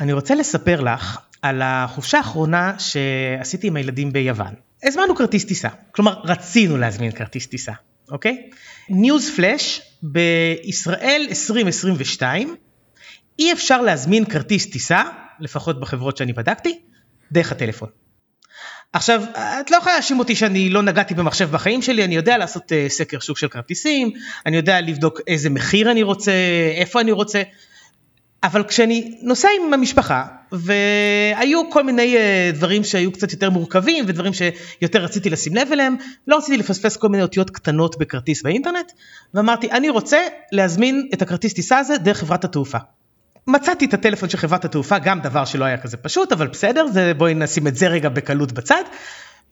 אני רוצה לספר לך על החופשה האחרונה שעשיתי עם הילדים ביוון. הזמנו כרטיס טיסה, כלומר רצינו להזמין כרטיס טיסה, אוקיי? ניוז פלאש, בישראל 2022 אי אפשר להזמין כרטיס טיסה, לפחות בחברות שאני בדקתי, דרך הטלפון. עכשיו, את לא יכולה להאשים אותי שאני לא נגעתי במחשב בחיים שלי, אני יודע לעשות uh, סקר שוק של כרטיסים, אני יודע לבדוק איזה מחיר אני רוצה, איפה אני רוצה, אבל כשאני נוסע עם המשפחה, והיו כל מיני uh, דברים שהיו קצת יותר מורכבים, ודברים שיותר רציתי לשים לב אליהם, לא רציתי לפספס כל מיני אותיות קטנות בכרטיס באינטרנט, ואמרתי, אני רוצה להזמין את הכרטיס טיסה הזה דרך חברת התעופה. מצאתי את הטלפון של חברת התעופה, גם דבר שלא היה כזה פשוט, אבל בסדר, זה, בואי נשים את זה רגע בקלות בצד.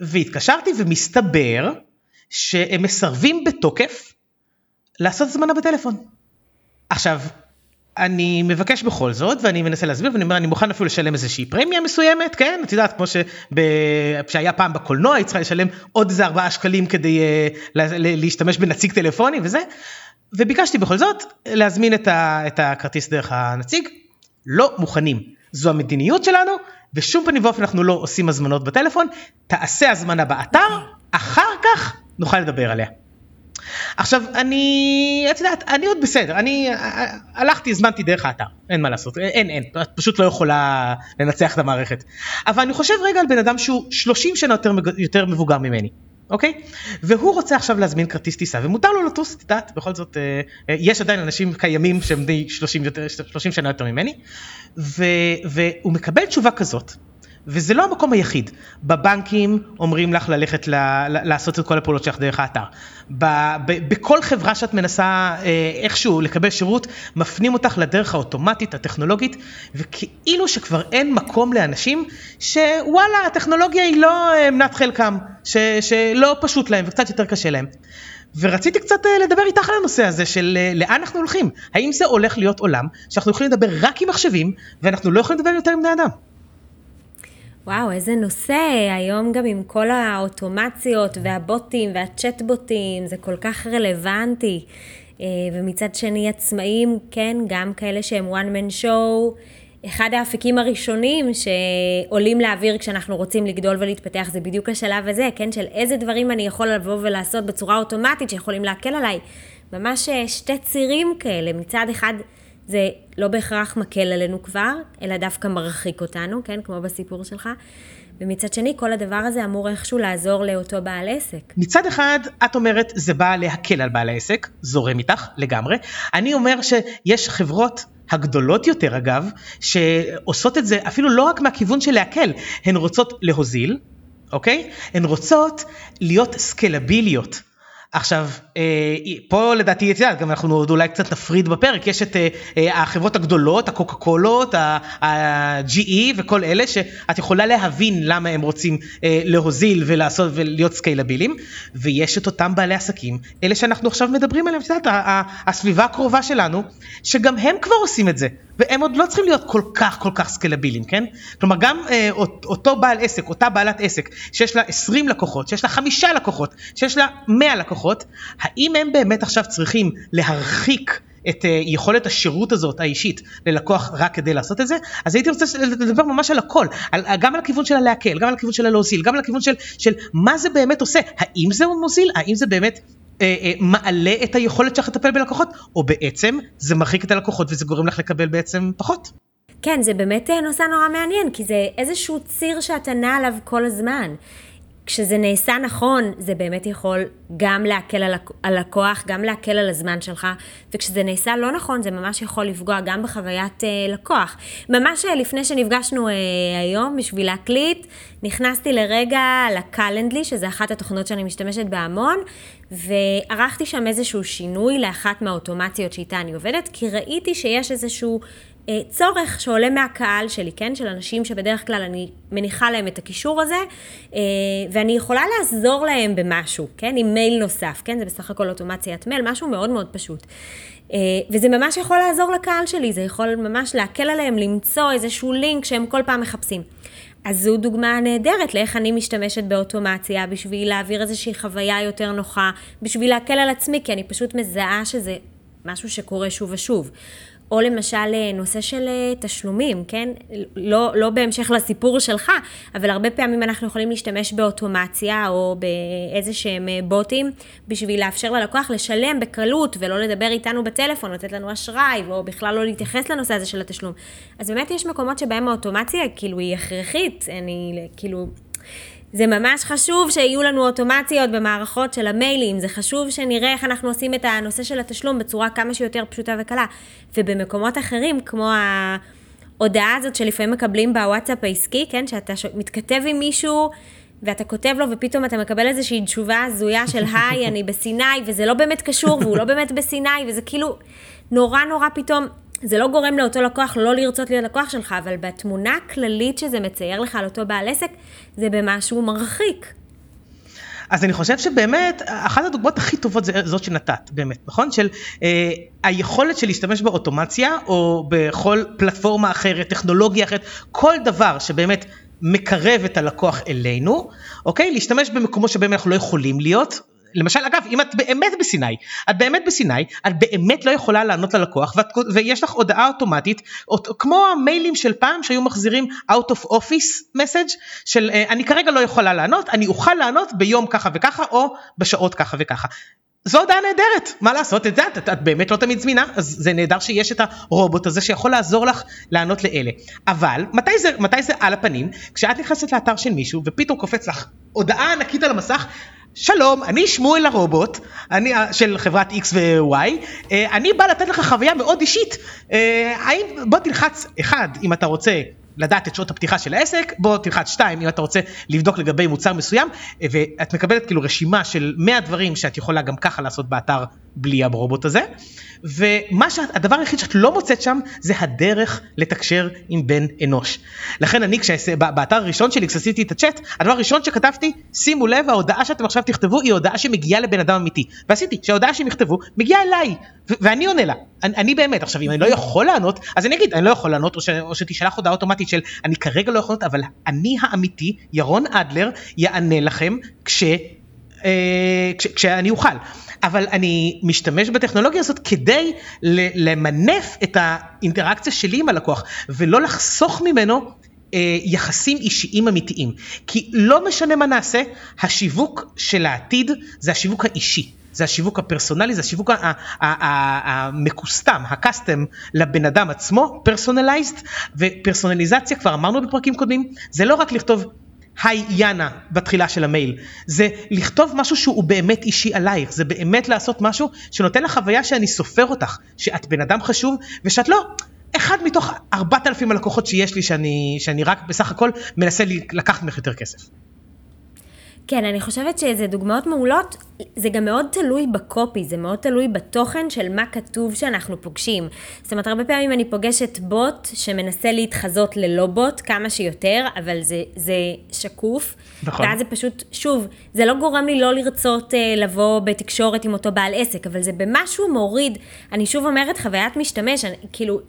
והתקשרתי ומסתבר שהם מסרבים בתוקף לעשות הזמנה בטלפון. עכשיו, אני מבקש בכל זאת ואני מנסה להסביר ואני אומר אני מוכן אפילו לשלם איזושהי פרמיה מסוימת כן את יודעת כמו שהיה פעם בקולנוע היא צריכה לשלם עוד איזה ארבעה שקלים כדי uh, להשתמש בנציג טלפוני וזה וביקשתי בכל זאת להזמין את, ה, את הכרטיס דרך הנציג, לא מוכנים. זו המדיניות שלנו, בשום פנים ואופן אנחנו לא עושים הזמנות בטלפון, תעשה הזמנה באתר, אחר כך נוכל לדבר עליה. עכשיו אני, את יודעת, אני עוד בסדר, אני הלכתי, הזמנתי דרך האתר, אין מה לעשות, אין, אין, את פשוט לא יכולה לנצח את המערכת. אבל אני חושב רגע על בן אדם שהוא 30 שנה יותר, יותר מבוגר ממני. אוקיי? והוא רוצה עכשיו להזמין כרטיס טיסה ומותר לו לטוס, את יודעת, בכל זאת אה, אה, יש עדיין אנשים קיימים שהם די 30, 30 שנה יותר ממני, ו, והוא מקבל תשובה כזאת, וזה לא המקום היחיד. בבנקים אומרים לך ללכת ל, לעשות את כל הפעולות שלך דרך האתר. ב, ב, בכל חברה שאת מנסה אה, איכשהו לקבל שירות, מפנים אותך לדרך האוטומטית, הטכנולוגית, וכאילו שכבר אין מקום לאנשים שוואלה, הטכנולוגיה היא לא אה, מנת חלקם, ש, שלא פשוט להם וקצת יותר קשה להם. ורציתי קצת אה, לדבר איתך על הנושא הזה של לאן אנחנו הולכים. האם זה הולך להיות עולם שאנחנו יכולים לדבר רק עם מחשבים ואנחנו לא יכולים לדבר יותר עם בני אדם? וואו, איזה נושא, היום גם עם כל האוטומציות והבוטים והצ'טבוטים, זה כל כך רלוונטי. אה, ומצד שני עצמאים, כן, גם כאלה שהם one man show, אחד האפיקים הראשונים שעולים לאוויר כשאנחנו רוצים לגדול ולהתפתח זה בדיוק השלב הזה, כן, של איזה דברים אני יכול לבוא ולעשות בצורה אוטומטית שיכולים להקל עליי. ממש אה, שתי צירים כאלה, מצד אחד זה לא בהכרח מקל עלינו כבר, אלא דווקא מרחיק אותנו, כן, כמו בסיפור שלך. ומצד שני, כל הדבר הזה אמור איכשהו לעזור לאותו בעל עסק. מצד אחד, את אומרת, זה בא להקל על בעל העסק, זורם איתך לגמרי. אני אומר שיש חברות הגדולות יותר אגב, שעושות את זה אפילו לא רק מהכיוון של להקל, הן רוצות להוזיל, אוקיי? הן רוצות להיות סקלביליות. עכשיו, אה, פה לדעתי, יודעת, גם אנחנו עוד אולי קצת נפריד בפרק, יש את אה, אה, החברות הגדולות, הקוקה קולות, ה-GE וכל אלה, שאת יכולה להבין למה הם רוצים להוזיל ולעשות ולהיות סקיילבילים, ויש את אותם בעלי עסקים, אלה שאנחנו עכשיו מדברים עליהם, את יודעת, הסביבה הקרובה שלנו, שגם הם כבר עושים את זה. והם עוד לא צריכים להיות כל כך כל כך סקלביליים, כן? כלומר גם אה, אותו בעל עסק, אותה בעלת עסק, שיש לה 20 לקוחות, שיש לה חמישה לקוחות, שיש לה 100 לקוחות, האם הם באמת עכשיו צריכים להרחיק את uh, יכולת השירות הזאת האישית ללקוח רק כדי לעשות את זה, אז הייתי רוצה לדבר ממש על הכל, על, גם על הכיוון של הלהקל, גם על הכיוון של הלהוזיל, גם על הכיוון של, של מה זה באמת עושה, האם זה מוזיל, האם זה באמת אה, אה, מעלה את היכולת שלך לטפל בלקוחות, או בעצם זה מרחיק את הלקוחות וזה גורם לך לקבל בעצם פחות. כן, זה באמת אה, נושא נורא מעניין, כי זה איזשהו ציר שאתה נע עליו כל הזמן. כשזה נעשה נכון, זה באמת יכול גם להקל על הלקוח, גם להקל על הזמן שלך, וכשזה נעשה לא נכון, זה ממש יכול לפגוע גם בחוויית אה, לקוח. ממש אה, לפני שנפגשנו אה, היום בשביל להקליט, נכנסתי לרגע לקלנדלי, שזה אחת התוכנות שאני משתמשת בהמון, וערכתי שם איזשהו שינוי לאחת מהאוטומציות שאיתה אני עובדת, כי ראיתי שיש איזשהו צורך שעולה מהקהל שלי, כן? של אנשים שבדרך כלל אני מניחה להם את הקישור הזה, אה, ואני יכולה לעזור להם במשהו, כן? עם מייל נוסף, כן? זה בסך הכל אוטומציית מייל, משהו מאוד מאוד פשוט. אה, וזה ממש יכול לעזור לקהל שלי, זה יכול ממש להקל עליהם למצוא איזשהו לינק שהם כל פעם מחפשים. אז זו דוגמה נהדרת לאיך אני משתמשת באוטומציה בשביל להעביר איזושהי חוויה יותר נוחה, בשביל להקל על עצמי, כי אני פשוט מזהה שזה משהו שקורה שוב ושוב. או למשל אה, נושא של אה, תשלומים, כן? לא, לא בהמשך לסיפור שלך, אבל הרבה פעמים אנחנו יכולים להשתמש באוטומציה או באיזה שהם אה, בוטים בשביל לאפשר ללקוח לשלם בקלות ולא לדבר איתנו בטלפון, לתת לנו אשראי, או בכלל לא להתייחס לנושא הזה של התשלום. אז באמת יש מקומות שבהם האוטומציה כאילו היא הכרחית, אני כאילו... זה ממש חשוב שיהיו לנו אוטומציות במערכות של המיילים, זה חשוב שנראה איך אנחנו עושים את הנושא של התשלום בצורה כמה שיותר פשוטה וקלה. ובמקומות אחרים, כמו ההודעה הזאת שלפעמים מקבלים בוואטסאפ העסקי, כן, שאתה מתכתב עם מישהו ואתה כותב לו ופתאום אתה מקבל איזושהי תשובה הזויה של היי, אני בסיני, וזה לא באמת קשור והוא לא באמת בסיני, וזה כאילו נורא נורא פתאום זה לא גורם לאותו לקוח לא לרצות להיות לקוח שלך, אבל בתמונה הכללית שזה מצייר לך על אותו בעל עסק, זה במשהו מרחיק. אז אני חושב שבאמת, אחת הדוגמאות הכי טובות זה זאת שנתת, באמת, נכון? של אה, היכולת של להשתמש באוטומציה, או בכל פלטפורמה אחרת, טכנולוגיה אחרת, כל דבר שבאמת מקרב את הלקוח אלינו, אוקיי? להשתמש במקומות שבהם אנחנו לא יכולים להיות, למשל אגב אם את באמת בסיני את באמת בסיני את באמת לא יכולה לענות ללקוח ואת, ויש לך הודעה אוטומטית כמו המיילים של פעם שהיו מחזירים out of office message של אה, אני כרגע לא יכולה לענות אני אוכל לענות ביום ככה וככה או בשעות ככה וככה. זו הודעה נהדרת מה לעשות? את זה את, את באמת לא תמיד זמינה אז זה נהדר שיש את הרובוט הזה שיכול לעזור לך לענות לאלה. אבל מתי זה מתי זה על הפנים? כשאת נכנסת לאתר של מישהו ופתאום קופץ לך הודעה ענקית על המסך שלום, אני שמואל הרובוט, אני אה, של חברת X ו-Y, אה, אני בא לתת לך חוויה מאוד אישית. אה, האם, בוא תלחץ אחד אם אתה רוצה לדעת את שעות הפתיחה של העסק, בוא תלחץ שתיים אם אתה רוצה לבדוק לגבי מוצר מסוים, ואת מקבלת כאילו רשימה של 100 דברים שאת יכולה גם ככה לעשות באתר בלי הרובוט הזה. ומה שהדבר היחיד שאת לא מוצאת שם זה הדרך לתקשר עם בן אנוש. לכן אני כשבאתר הראשון שלי כשעשיתי את הצ'אט הדבר הראשון שכתבתי שימו לב ההודעה שאתם עכשיו תכתבו היא הודעה שמגיעה לבן אדם אמיתי ועשיתי שההודעה שהם יכתבו מגיעה אליי ואני עונה לה אני, אני באמת עכשיו אם אני לא יכול לענות אז אני אגיד אני לא יכול לענות או, ש, או שתשלח הודעה אוטומטית של אני כרגע לא יכול אבל אני האמיתי ירון אדלר יענה לכם כש... אה, כש, כשאני אוכל. אבל אני משתמש בטכנולוגיה הזאת כדי למנף את האינטראקציה שלי עם הלקוח ולא לחסוך ממנו אה, יחסים אישיים אמיתיים. כי לא משנה מה נעשה, השיווק של העתיד זה השיווק האישי. זה השיווק הפרסונלי, זה השיווק המקוסטם, הקאסטם לבן אדם עצמו, פרסונליזד, ופרסונליזציה, כבר אמרנו בפרקים קודמים, זה לא רק לכתוב היי יאנה בתחילה של המייל, זה לכתוב משהו שהוא באמת אישי עלייך, זה באמת לעשות משהו שנותן לך חוויה שאני סופר אותך, שאת בן אדם חשוב ושאת לא אחד מתוך ארבעת אלפים הלקוחות שיש לי שאני, שאני רק בסך הכל מנסה לקחת ממך יותר כסף. כן, אני חושבת שזה דוגמאות מעולות, זה גם מאוד תלוי בקופי, זה מאוד תלוי בתוכן של מה כתוב שאנחנו פוגשים. זאת אומרת, הרבה פעמים אני פוגשת בוט שמנסה להתחזות ללא בוט כמה שיותר, אבל זה, זה שקוף. נכון. ואז זה פשוט, שוב, זה לא גורם לי לא לרצות אה, לבוא בתקשורת עם אותו בעל עסק, אבל זה במשהו מוריד, אני שוב אומרת, חוויית משתמש, אני, כאילו,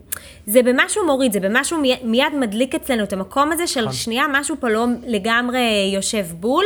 זה במשהו מוריד, זה במשהו מיד, מיד מדליק אצלנו את המקום הזה של נכון. שנייה, משהו פה לא לגמרי יושב בול.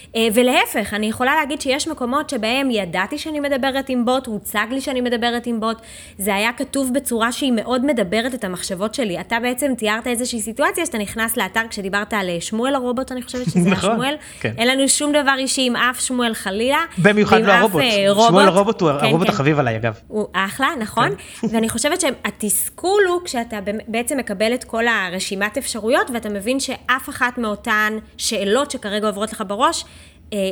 אה, ולהפך, אני יכולה להגיד שיש מקומות שבהם ידעתי שאני מדברת עם בוט, הוצג לי שאני מדברת עם בוט, זה היה כתוב בצורה שהיא מאוד מדברת את המחשבות שלי. אתה בעצם תיארת איזושהי סיטואציה שאתה נכנס לאתר כשדיברת על אה, שמואל הרובוט, אני חושבת שזה היה נכון, שמואל. כן. אין לנו שום דבר אישי עם אף שמואל חלילה. במיוחד לא הרובוט. רובוט. שמואל הרובוט הוא כן, הרובוט כן. החביב עליי אגב. הוא אחלה, נכון. כן. ואני חושבת שהתסכול הוא כשאתה בעצם מקבל את כל הרשימת אפשרויות ואתה מבין שאף אחת מאותן שאלות שכרגע עוברות לך בראש, אה,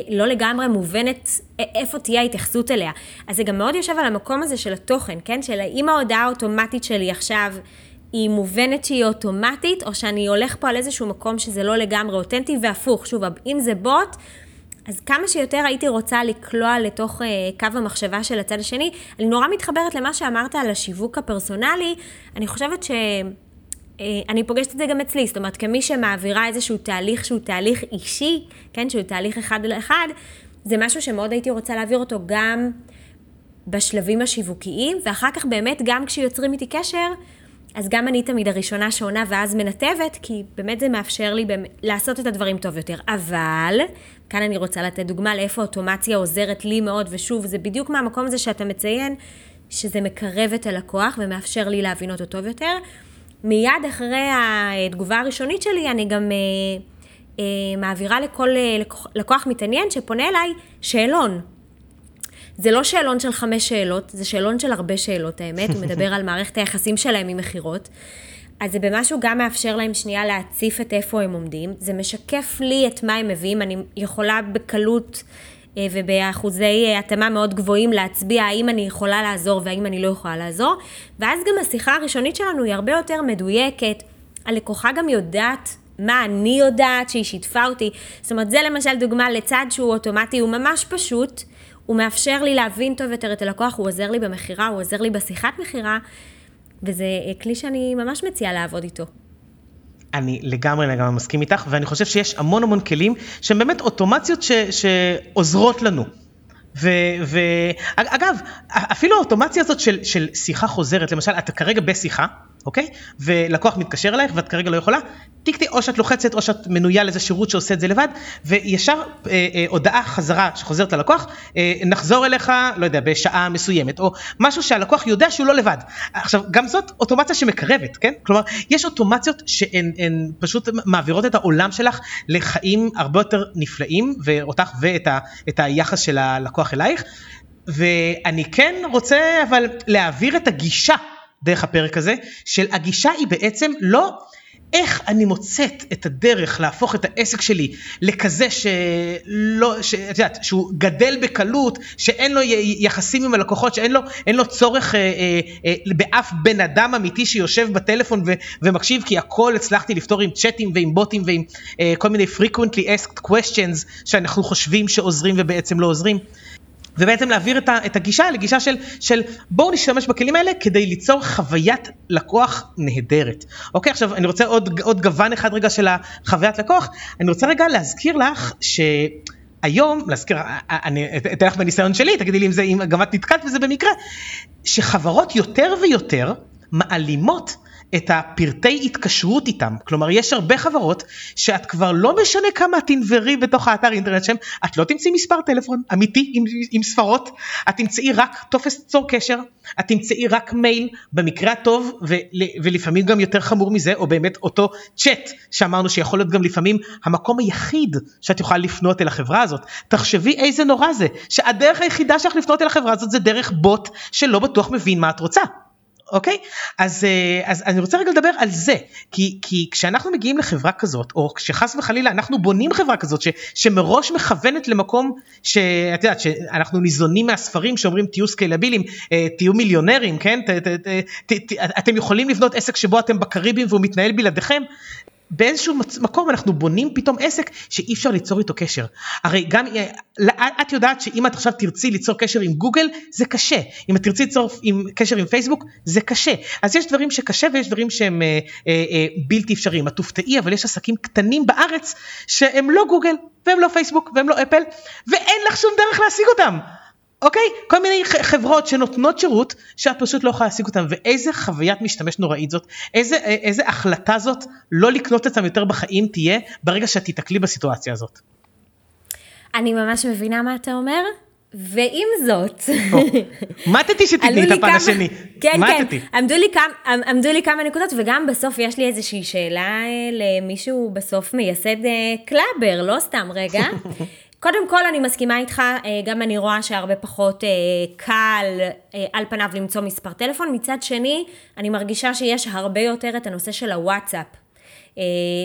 לא לגמרי מובנת איפה תהיה ההתייחסות אליה. אז זה גם מאוד יושב על המקום הזה של התוכן, כן? של האם ההודעה האוטומטית שלי עכשיו היא מובנת שהיא אוטומטית, או שאני הולך פה על איזשהו מקום שזה לא לגמרי אותנטי, והפוך, שוב, אם זה בוט, אז כמה שיותר הייתי רוצה לקלוע לתוך uh, קו המחשבה של הצד השני. אני נורא מתחברת למה שאמרת על השיווק הפרסונלי, אני חושבת ש... אה, אני פוגשת את זה גם אצלי, זאת אומרת, כמי שמעבירה איזשהו תהליך שהוא תהליך אישי, כן, שהוא תהליך אחד לאחד, זה משהו שמאוד הייתי רוצה להעביר אותו גם בשלבים השיווקיים, ואחר כך באמת גם כשיוצרים איתי קשר, אז גם אני תמיד הראשונה שעונה ואז מנתבת, כי באמת זה מאפשר לי באמת לעשות את הדברים טוב יותר. אבל, כאן אני רוצה לתת דוגמה לאיפה אוטומציה עוזרת לי מאוד, ושוב, זה בדיוק מהמקום הזה שאתה מציין, שזה מקרב את הלקוח ומאפשר לי להבין אותו טוב יותר. מיד אחרי התגובה הראשונית שלי, אני גם אה, אה, מעבירה לכל אה, לקוח, לקוח מתעניין שפונה אליי שאלון. זה לא שאלון של חמש שאלות, זה שאלון של הרבה שאלות, האמת, הוא מדבר על מערכת היחסים שלהם עם מכירות. אז זה במשהו גם מאפשר להם שנייה להציף את איפה הם עומדים, זה משקף לי את מה הם מביאים, אני יכולה בקלות ובאחוזי אה, התאמה מאוד גבוהים להצביע האם אני יכולה לעזור והאם אני לא יכולה לעזור, ואז גם השיחה הראשונית שלנו היא הרבה יותר מדויקת, הלקוחה גם יודעת מה אני יודעת שהיא שיתפה אותי, זאת אומרת זה למשל דוגמה לצד שהוא אוטומטי, הוא ממש פשוט, הוא מאפשר לי להבין טוב יותר את הלקוח, הוא עוזר לי במכירה, הוא עוזר לי בשיחת מכירה, וזה כלי שאני ממש מציעה לעבוד איתו. אני לגמרי לגמרי מסכים איתך, ואני חושב שיש המון המון כלים שהם באמת אוטומציות ש, שעוזרות לנו. ואגב, אפילו האוטומציה הזאת של, של שיחה חוזרת, למשל, אתה כרגע בשיחה, אוקיי? ולקוח מתקשר אלייך ואת כרגע לא יכולה, טיק טיק, או שאת לוחצת או שאת מנויה לאיזה שירות שעושה את זה לבד, וישר אה, אה, הודעה חזרה שחוזרת ללקוח, אה, נחזור אליך, לא יודע, בשעה מסוימת, או משהו שהלקוח יודע שהוא לא לבד. עכשיו, גם זאת אוטומציה שמקרבת, כן? כלומר, יש אוטומציות שהן פשוט מעבירות את העולם שלך לחיים הרבה יותר נפלאים, ואותך ואת ה, היחס של הלקוח אלייך. ואני כן רוצה אבל להעביר את הגישה דרך הפרק הזה, של הגישה היא בעצם לא איך אני מוצאת את הדרך להפוך את העסק שלי לכזה שלא, שאת יודעת, שהוא גדל בקלות, שאין לו יחסים עם הלקוחות, שאין לו, לו צורך אה, אה, אה, באף בן אדם אמיתי שיושב בטלפון ו, ומקשיב, כי הכל הצלחתי לפתור עם צ'אטים ועם בוטים ועם אה, כל מיני frequently asked questions שאנחנו חושבים שעוזרים ובעצם לא עוזרים. ובעצם להעביר את, ה, את הגישה לגישה של, של בואו נשתמש בכלים האלה כדי ליצור חוויית לקוח נהדרת. אוקיי, עכשיו אני רוצה עוד, עוד גוון אחד רגע של החוויית לקוח, אני רוצה רגע להזכיר לך ש... היום, להזכיר, אני אתן לך בניסיון שלי, תגידי לי אם, זה, אם גם את נתקעת בזה במקרה, שחברות יותר ויותר מעלימות את הפרטי התקשרות איתם. כלומר, יש הרבה חברות שאת כבר לא משנה כמה תנברי בתוך האתר אינטרנט שלהם, את לא תמצאי מספר טלפון אמיתי עם, עם ספרות, את תמצאי רק טופס צור קשר, את תמצאי רק מייל, במקרה הטוב, ול, ולפעמים גם יותר חמור מזה, או באמת אותו צ'אט שאמרנו שיכול להיות גם לפעמים המקום היחיד שאת יכולה לפנות אל החברה הזאת. תחשבי איזה נורא זה, שהדרך היחידה שלך לפנות אל החברה הזאת זה דרך בוט שלא בטוח מבין מה את רוצה. אוקיי? אז, אה, אז אני רוצה רגע לדבר על זה, כי, כי כשאנחנו מגיעים לחברה כזאת, או כשחס וחלילה אנחנו בונים חברה כזאת ש, שמראש מכוונת למקום שאת יודעת שאנחנו ניזונים מהספרים שאומרים תהיו סקיילבילים, אה, תהיו מיליונרים, כן? ת, ת, ת, ת, אתם יכולים לבנות עסק שבו אתם בקריבים והוא מתנהל בלעדיכם, באיזשהו מקום אנחנו בונים פתאום עסק שאי אפשר ליצור איתו קשר. הרי גם את יודעת שאם את עכשיו תרצי ליצור קשר עם גוגל זה קשה, אם את תרצי ליצור עם קשר עם פייסבוק זה קשה. אז יש דברים שקשה ויש דברים שהם אה, אה, אה, בלתי אפשריים. את תופתעי אבל יש עסקים קטנים בארץ שהם לא גוגל והם לא פייסבוק והם לא אפל ואין לך שום דרך להשיג אותם. אוקיי? כל מיני חברות שנותנות שירות שאת פשוט לא יכולה להשיג אותם ואיזה חוויית משתמש נוראית זאת, איזה, איזה החלטה זאת לא לקנות אותם יותר בחיים תהיה ברגע שאת תיתקלי בסיטואציה הזאת. אני ממש מבינה מה אתה אומר. ועם זאת, מתתי שתתני את הפן השני, כן, כן, עמדו לי, כמה, עמדו לי כמה נקודות וגם בסוף יש לי איזושהי שאלה אה, למישהו בסוף מייסד אה, קלאבר, לא סתם רגע. קודם כל אני מסכימה איתך, אה, גם אני רואה שהרבה פחות אה, קל אה, על פניו למצוא מספר טלפון, מצד שני אני מרגישה שיש הרבה יותר את הנושא של הוואטסאפ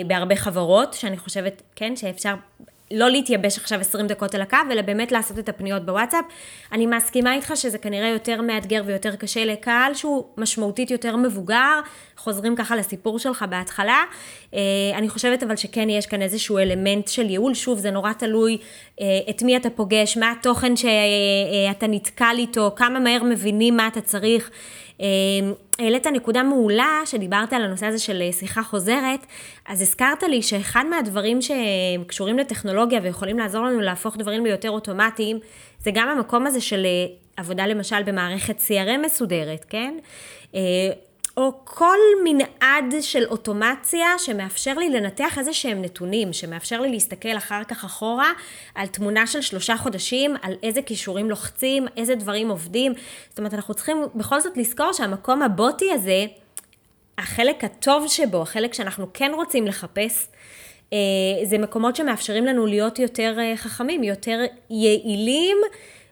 בהרבה חברות, שאני חושבת, כן, שאפשר לא להתייבש עכשיו 20 דקות על הקו, אלא באמת לעשות את הפניות בוואטסאפ. אני מסכימה איתך שזה כנראה יותר מאתגר ויותר קשה לקהל שהוא משמעותית יותר מבוגר, חוזרים ככה לסיפור שלך בהתחלה. אה, אני חושבת אבל שכן יש כאן איזשהו אלמנט של ייעול, שוב זה נורא תלוי אה, את מי אתה פוגש, מה התוכן שאתה נתקל איתו, כמה מהר מבינים מה אתה צריך. אה, העלית נקודה מעולה שדיברת על הנושא הזה של שיחה חוזרת, אז הזכרת לי שאחד מהדברים שקשורים לטכנולוגיה ויכולים לעזור לנו להפוך דברים ליותר אוטומטיים, זה גם המקום הזה של עבודה למשל במערכת CRM מסודרת, כן? או כל מנעד של אוטומציה שמאפשר לי לנתח איזה שהם נתונים, שמאפשר לי להסתכל אחר כך אחורה על תמונה של שלושה חודשים, על איזה כישורים לוחצים, איזה דברים עובדים. זאת אומרת, אנחנו צריכים בכל זאת לזכור שהמקום הבוטי הזה, החלק הטוב שבו, החלק שאנחנו כן רוצים לחפש, אה, זה מקומות שמאפשרים לנו להיות יותר אה, חכמים, יותר יעילים,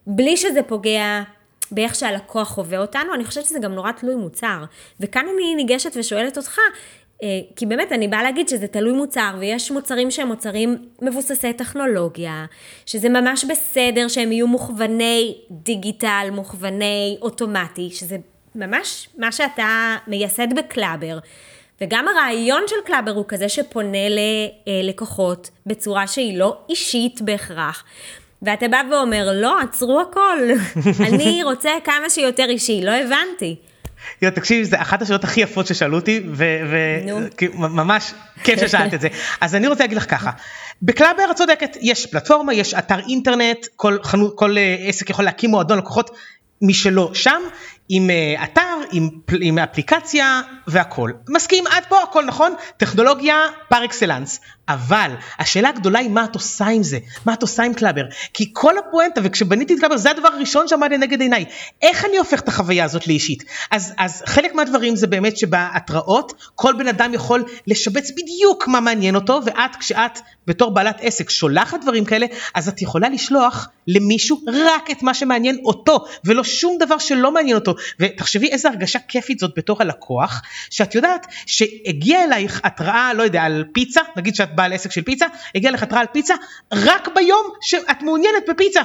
בלי שזה פוגע באיך שהלקוח חווה אותנו, אני חושבת שזה גם נורא תלוי מוצר. וכאן אני ניגשת ושואלת אותך, אה, כי באמת אני באה להגיד שזה תלוי מוצר, ויש מוצרים שהם מוצרים מבוססי טכנולוגיה, שזה ממש בסדר שהם יהיו מוכווני דיגיטל, מוכווני אוטומטי, שזה ממש מה שאתה מייסד בקלאבר. וגם הרעיון של קלאבר הוא כזה שפונה ללקוחות בצורה שהיא לא אישית בהכרח. ואתה בא ואומר, לא, עצרו הכל, אני רוצה כמה שיותר אישי, לא הבנתי. תקשיבי, זה אחת השאלות הכי יפות ששאלו אותי, וממש כיף ששאלת את זה. אז אני רוצה להגיד לך ככה, בקלאבר את צודקת, יש פלטפורמה, יש אתר אינטרנט, כל, חנו, כל אה, עסק יכול להקים מועדון לקוחות משלו שם, עם אה, אתר, עם, עם אפליקציה והכל. מסכים עד פה הכל נכון? טכנולוגיה פר אקסלנס. אבל השאלה הגדולה היא מה את עושה עם זה, מה את עושה עם קלאבר. כי כל הפואנטה וכשבניתי את קלאבר זה הדבר הראשון שעמד לנגד עיניי. איך אני הופך את החוויה הזאת לאישית? אז, אז חלק מהדברים זה באמת שבהתראות כל בן אדם יכול לשבץ בדיוק מה מעניין אותו ואת כשאת בתור בעלת עסק שולחת דברים כאלה אז את יכולה לשלוח למישהו רק את מה שמעניין אותו ולא שום דבר שלא מעניין אותו ותחשבי איזה הרגשה כיפית זאת בתור הלקוח שאת יודעת שהגיע אלייך התראה לא יודע על פיצה נגיד שאת בעל עסק של פיצה הגיע לך התראה על פיצה רק ביום שאת מעוניינת בפיצה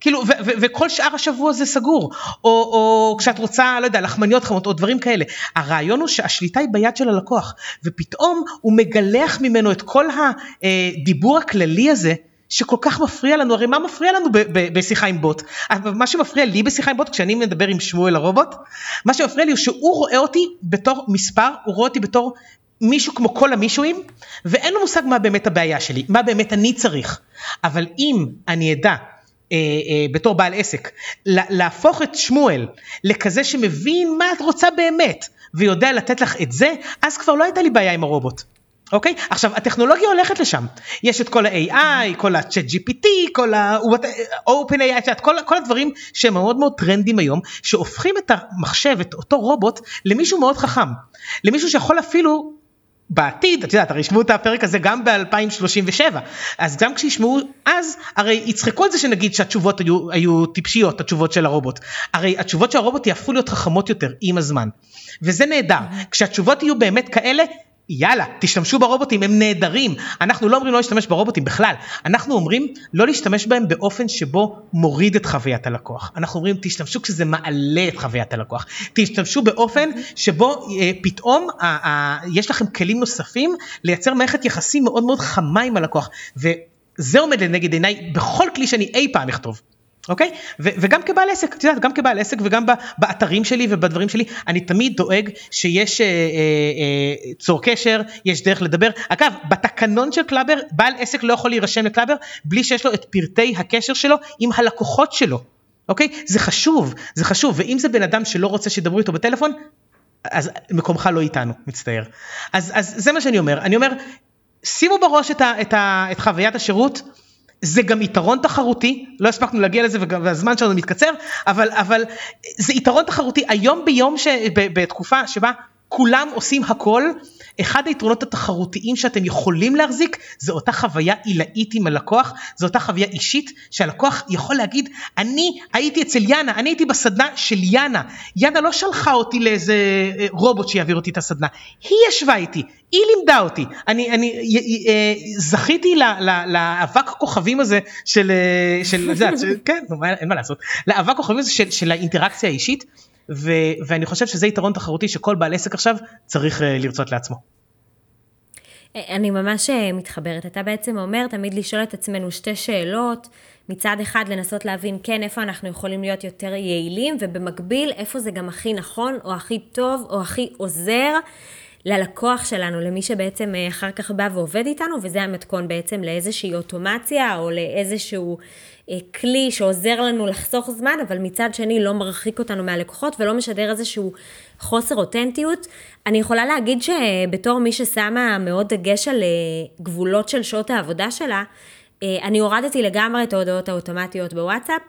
כאילו, וכל שאר השבוע זה סגור, או, או כשאת רוצה, לא יודע, לחמניות חמות או דברים כאלה. הרעיון הוא שהשליטה היא ביד של הלקוח, ופתאום הוא מגלח ממנו את כל הדיבור הכללי הזה, שכל כך מפריע לנו, הרי מה מפריע לנו בשיחה עם בוט? מה שמפריע לי בשיחה עם בוט, כשאני מדבר עם שמואל הרובוט, מה שמפריע לי הוא שהוא רואה אותי בתור מספר, הוא רואה אותי בתור מישהו כמו כל המישהוים, ואין לו מושג מה באמת הבעיה שלי, מה באמת אני צריך. אבל אם אני אדע אה, אה, בתור בעל עסק, להפוך את שמואל לכזה שמבין מה את רוצה באמת, ויודע לתת לך את זה, אז כבר לא הייתה לי בעיה עם הרובוט. אוקיי? עכשיו, הטכנולוגיה הולכת לשם. יש את כל ה-AI, כל ה-chat GPT, כל ה-open AI, כל, כל הדברים שהם מאוד מאוד טרנדים היום, שהופכים את המחשב, את אותו רובוט, למישהו מאוד חכם. למישהו שיכול אפילו בעתיד, את יודעת, הרי ישמעו את הפרק הזה גם ב-2037, אז גם כשישמעו אז, הרי יצחקו על זה שנגיד שהתשובות היו, היו טיפשיות, התשובות של הרובוט. הרי התשובות של הרובוט יהפכו להיות חכמות יותר עם הזמן, וזה נהדר. כשהתשובות יהיו באמת כאלה, יאללה, תשתמשו ברובוטים, הם נהדרים. אנחנו לא אומרים לא להשתמש ברובוטים בכלל, אנחנו אומרים לא להשתמש בהם באופן שבו מוריד את חוויית הלקוח. אנחנו אומרים תשתמשו כשזה מעלה את חוויית הלקוח. תשתמשו באופן שבו אה, פתאום אה, אה, יש לכם כלים נוספים לייצר מערכת יחסים מאוד מאוד חמה עם הלקוח. וזה עומד לנגד עיניי בכל כלי שאני אי פעם אכתוב. אוקיי? וגם כבעל עסק, את יודעת, גם כבעל עסק וגם באתרים שלי ובדברים שלי, אני תמיד דואג שיש אה, אה, אה, צור קשר, יש דרך לדבר. אגב, בתקנון של קלאבר, בעל עסק לא יכול להירשם לקלאבר בלי שיש לו את פרטי הקשר שלו עם הלקוחות שלו. אוקיי? זה חשוב, זה חשוב, ואם זה בן אדם שלא רוצה שידברו איתו בטלפון, אז מקומך לא איתנו, מצטער. אז, אז זה מה שאני אומר, אני אומר, שימו בראש את, ה, את, ה, את חוויית השירות, זה גם יתרון תחרותי, לא הספקנו להגיע לזה והזמן שלנו מתקצר, אבל, אבל זה יתרון תחרותי. היום ביום, ש, ב, בתקופה שבה כולם עושים הכל, אחד היתרונות התחרותיים שאתם יכולים להחזיק זה אותה חוויה עילאית עם הלקוח, זו אותה חוויה אישית שהלקוח יכול להגיד אני הייתי אצל יאנה, אני הייתי בסדנה של יאנה, יאנה לא שלחה אותי לאיזה אה, רובוט שיעביר אותי את הסדנה, היא ישבה איתי, היא לימדה אותי, אני, אני אה, זכיתי לאבק הכוכבים הזה של, אה, של, של, של כן, אין מה לעשות, לאבק הכוכבים הזה של, של האינטראקציה האישית. ו- ואני חושב שזה יתרון תחרותי שכל בעל עסק עכשיו צריך uh, לרצות לעצמו. אני ממש אה, מתחברת, אתה בעצם אומר תמיד לשאול את עצמנו שתי שאלות, מצד אחד לנסות להבין כן איפה אנחנו יכולים להיות יותר יעילים, ובמקביל איפה זה גם הכי נכון או הכי טוב או הכי עוזר ללקוח שלנו, למי שבעצם אה, אחר כך בא ועובד איתנו, וזה המתכון בעצם לאיזושהי אוטומציה או לאיזשהו אה, כלי שעוזר לנו לחסוך זמן, אבל מצד שני לא מרחיק אותנו מהלקוחות ולא משדר איזשהו חוסר אותנטיות. אני יכולה להגיד שבתור מי ששמה מאוד דגש על אה, גבולות של שעות העבודה שלה, אני הורדתי לגמרי את ההודעות האוטומטיות בוואטסאפ.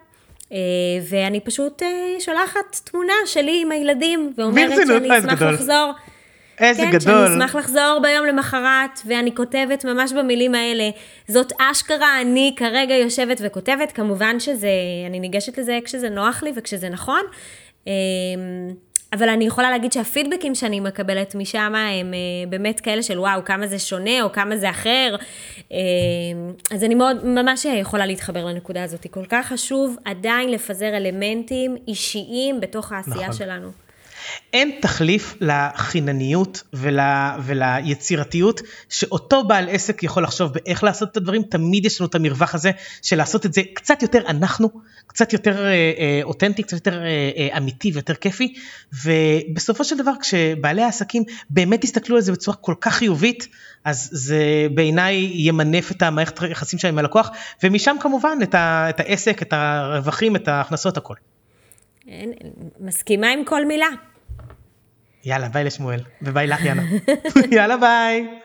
ואני פשוט שולחת תמונה שלי עם הילדים, ואומרת שאני אשמח לחזור. איזה כן, גדול. כן, שאני אשמח לחזור ביום למחרת, ואני כותבת ממש במילים האלה, זאת אשכרה, אני כרגע יושבת וכותבת, כמובן שזה, אני ניגשת לזה כשזה נוח לי וכשזה נכון. אמ, אבל אני יכולה להגיד שהפידבקים שאני מקבלת משם הם אה, באמת כאלה של וואו, כמה זה שונה או כמה זה אחר. אמ, אז אני מאוד, ממש יכולה להתחבר לנקודה הזאת. כל כך חשוב עדיין לפזר אלמנטים אישיים בתוך העשייה נכון. שלנו. אין תחליף לחינניות ול, וליצירתיות שאותו בעל עסק יכול לחשוב באיך לעשות את הדברים, תמיד יש לנו את המרווח הזה של לעשות את זה קצת יותר אנחנו, קצת יותר אה, אה, אותנטי, קצת יותר אה, אה, אמיתי ויותר כיפי, ובסופו של דבר כשבעלי העסקים באמת יסתכלו על זה בצורה כל כך חיובית, אז זה בעיניי ימנף את המערכת היחסים שלהם עם הלקוח, ומשם כמובן את, ה, את העסק, את הרווחים, את ההכנסות, הכל. מסכימה עם כל מילה. יאללה, ביי לשמואל, וביי לך יאנה. יאללה ביי.